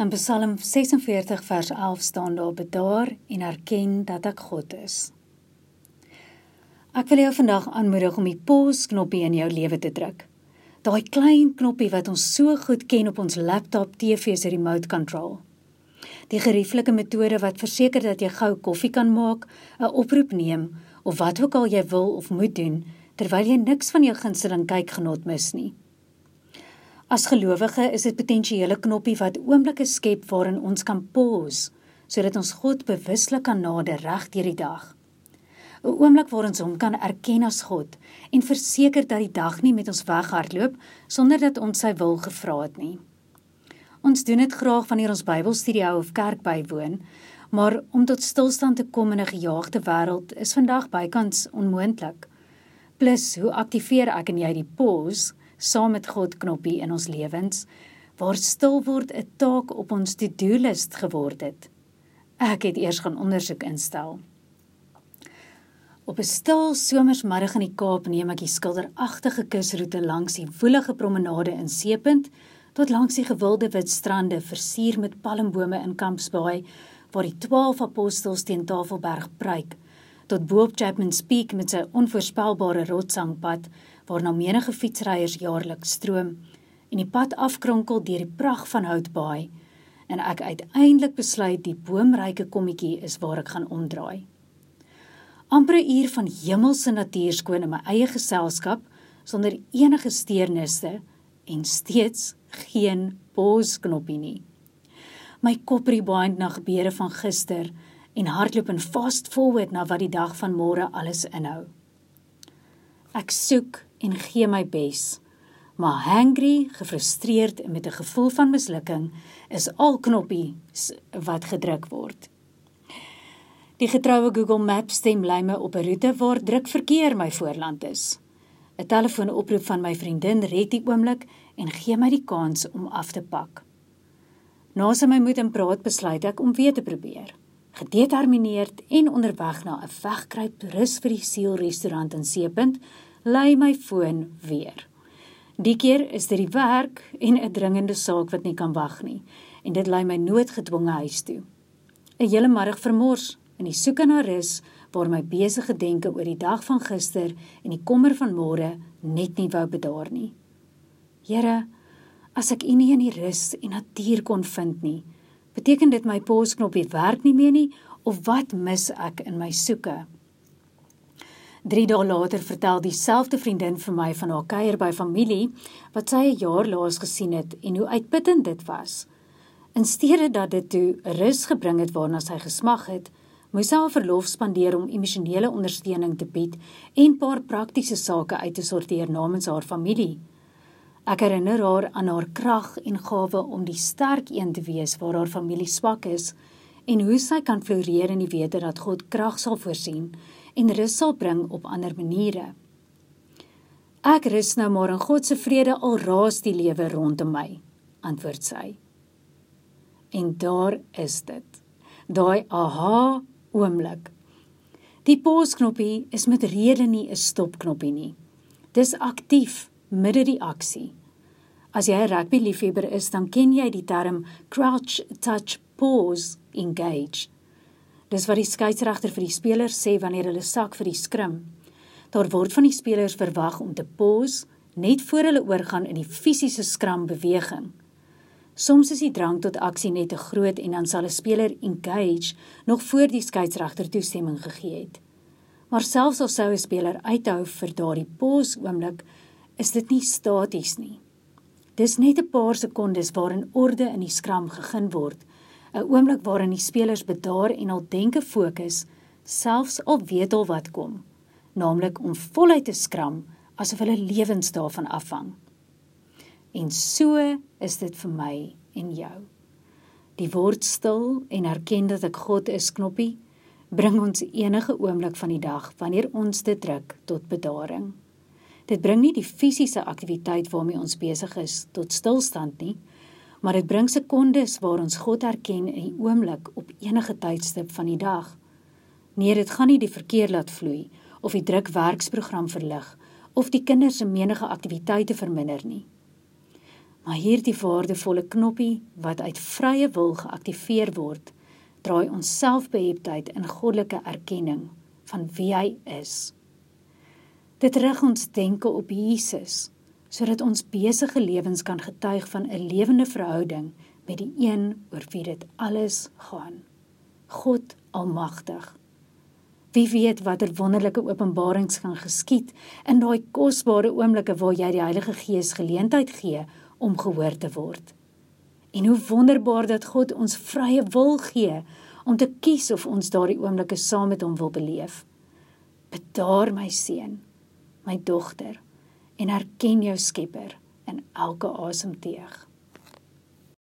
In Psalm 46 vers 11 staan daar: "Bedaar en erken dat ek God is." Ek wil jou vandag aanmoedig om die pause knoppie in jou lewe te druk. Daai klein knoppie wat ons so goed ken op ons laptop, TV se remote control. Die gerieflike metode wat verseker dat jy gou koffie kan maak, 'n oproep neem of wat ook al jy wil of moet doen terwyl jy niks van jou gunsteling kykgenot mis nie. As gelowige is dit potensiële knoppie wat oomblikke skep waarin ons kan pause sodat ons God bewuslik kan nader reg deur die dag. 'n Oomblik waar ons hom kan erken as God en verseker dat die dag nie met ons weghardloop sonder dat ons sy wil gevra het nie. Ons doen dit graag wanneer ons Bybelstudie hou of kerk bywoon, maar om tot stilstand te kom in 'n gejaagde wêreld is vandag bykans onmoontlik. Plus, hoe aktiveer ek en jy die pause saam met God knoppie in ons lewens waar stil word 'n taak op ons to-do list geword het. Ek het eers gaan ondersoek instel. Op 'n stil somersmiddag in die Kaap neem ek die skilderagtige kusroete langs die woelige promenade in Seepunt tot langs die gewilde wit strande versier met palmbome in Kampsbaai waar die 12 apostels teen Tafelberg pryk tot bo op Chapman's Peak met sy onvoorspelbare rotssangpad waarna menige fietsryers jaarliks stroom en die pad afkronkel deur die pragt van Houtbaai en ek uiteindelik besluit die boomryke kommetjie is waar ek gaan omdraai. Amper 'n uur van hemelse natuurskoon in my eie geselskap sonder enige steurnisse en steeds geen pausknoppie nie. My kop rebind na gebeure van gister en hardloop in fast forward na wat die dag van môre alles inhou. Ek soek en gee my bes. Maar hangry, gefrustreerd en met 'n gevoel van mislukking is al knoppies wat gedruk word. Die getroue Google Maps stem lei my op 'n roete waar druk verkeer my voorland is. 'n Telefoonoproep van my vriendin red die oomblik en gee my die kans om af te pak. Na sy my moet en praat besluit ek om weer te probeer. Gedetermineerd en onderweg na 'n wegkruip rus vir die siel restaurant in Seepunt lei my foon weer. Die keer is dit die werk en 'n dringende saak wat nie kan wag nie en dit lei my noodgedwonge huis toe. 'n Hele middag vermors in die soeke na rus waar my besige denke oor die dag van gister en die kommer van môre net nie wou bedaar nie. Here, as ek U nie in die rus en natuur kon vind nie, beteken dit my pausknoppie werk nie meer nie of wat mis ek in my soeke? 3 dae later vertel dieselfde vriendin vir my van haar kuier by familie wat sy 'n jaar laas gesien het en hoe uitputtend dit was. In steede dat dit toe rus gebring het waarna sy gesmag het, moes sy haar verlof spandeer om emosionele ondersteuning te bied en paar praktiese sake uit te sorteer namens haar familie. Ek herinner haar aan haar krag en gawe om die sterk een te wees waar haar familie swak is en hoe sy kan floreer in die wete dat God krag sal voorsien en rus sal bring op ander maniere. Ek rus nou maar in God se vrede al raas die lewe rondom my, antwoord sy. En daar is dit. Daai aha oomblik. Die pausknoppie is met rede nie 'n stopknoppie nie. Dis aktief midde die aksie. As jy 'n rugby liefhebber is, dan ken jy die term crouch, touch, pause, engage. Dis wat die skeieregter vir die spelers sê wanneer hulle sak vir die skrim. Daar word van die spelers verwag om te pause net voor hulle oorgaan in die fisiese skram beweging. Soms is die drang tot aksie net te groot en dan sal 'n speler engage nog voor die skeieregter toestemming gegee het. Maar selfs al sou 'n speler uithou vir daardie pause oomblik, is dit nie staties nie. Dis net 'n paar sekondes waarin orde in die skram gegeen word 'n oomblik waarin die spelers bedaar en al denke fokus, selfs al weet al wat kom, naamlik om voluit te skram asof hulle lewens daarvan afhang. En so is dit vir my en jou. Die word stil en erken dat ek God is knoppie bring ons enige oomblik van die dag wanneer ons dit druk tot bedaring. Dit bring nie die fisiese aktiwiteit waarmee ons besig is tot stilstand nie, maar dit bring sekondes waar ons God erken in die oomblik op enige tydstip van die dag. Nee, dit gaan nie die verkeer laat vloei of die druk werksprogram verlig of die kinders se menige aktiwiteite verminder nie. Maar hierdie waardevolle knoppie wat uit vrye wil geaktiveer word, draai ons selfbeheptheid in goddelike erkenning van wie hy is. Dit rig ons denke op Jesus sodat ons besige lewens kan getuig van 'n lewende verhouding met die een oor wie dit alles gaan. God Almagtig. Wie weet watter wonderlike openbarings kan geskied in daai kosbare oomblikke waar jy die Heilige Gees geleentheid gee om gehoor te word. En hoe wonderbaar dat God ons vrye wil gee om te kies of ons daardie oomblikke saam met hom wil beleef. Bedaar my seun, my dogter, en erken jou Skepper in elke asemteug.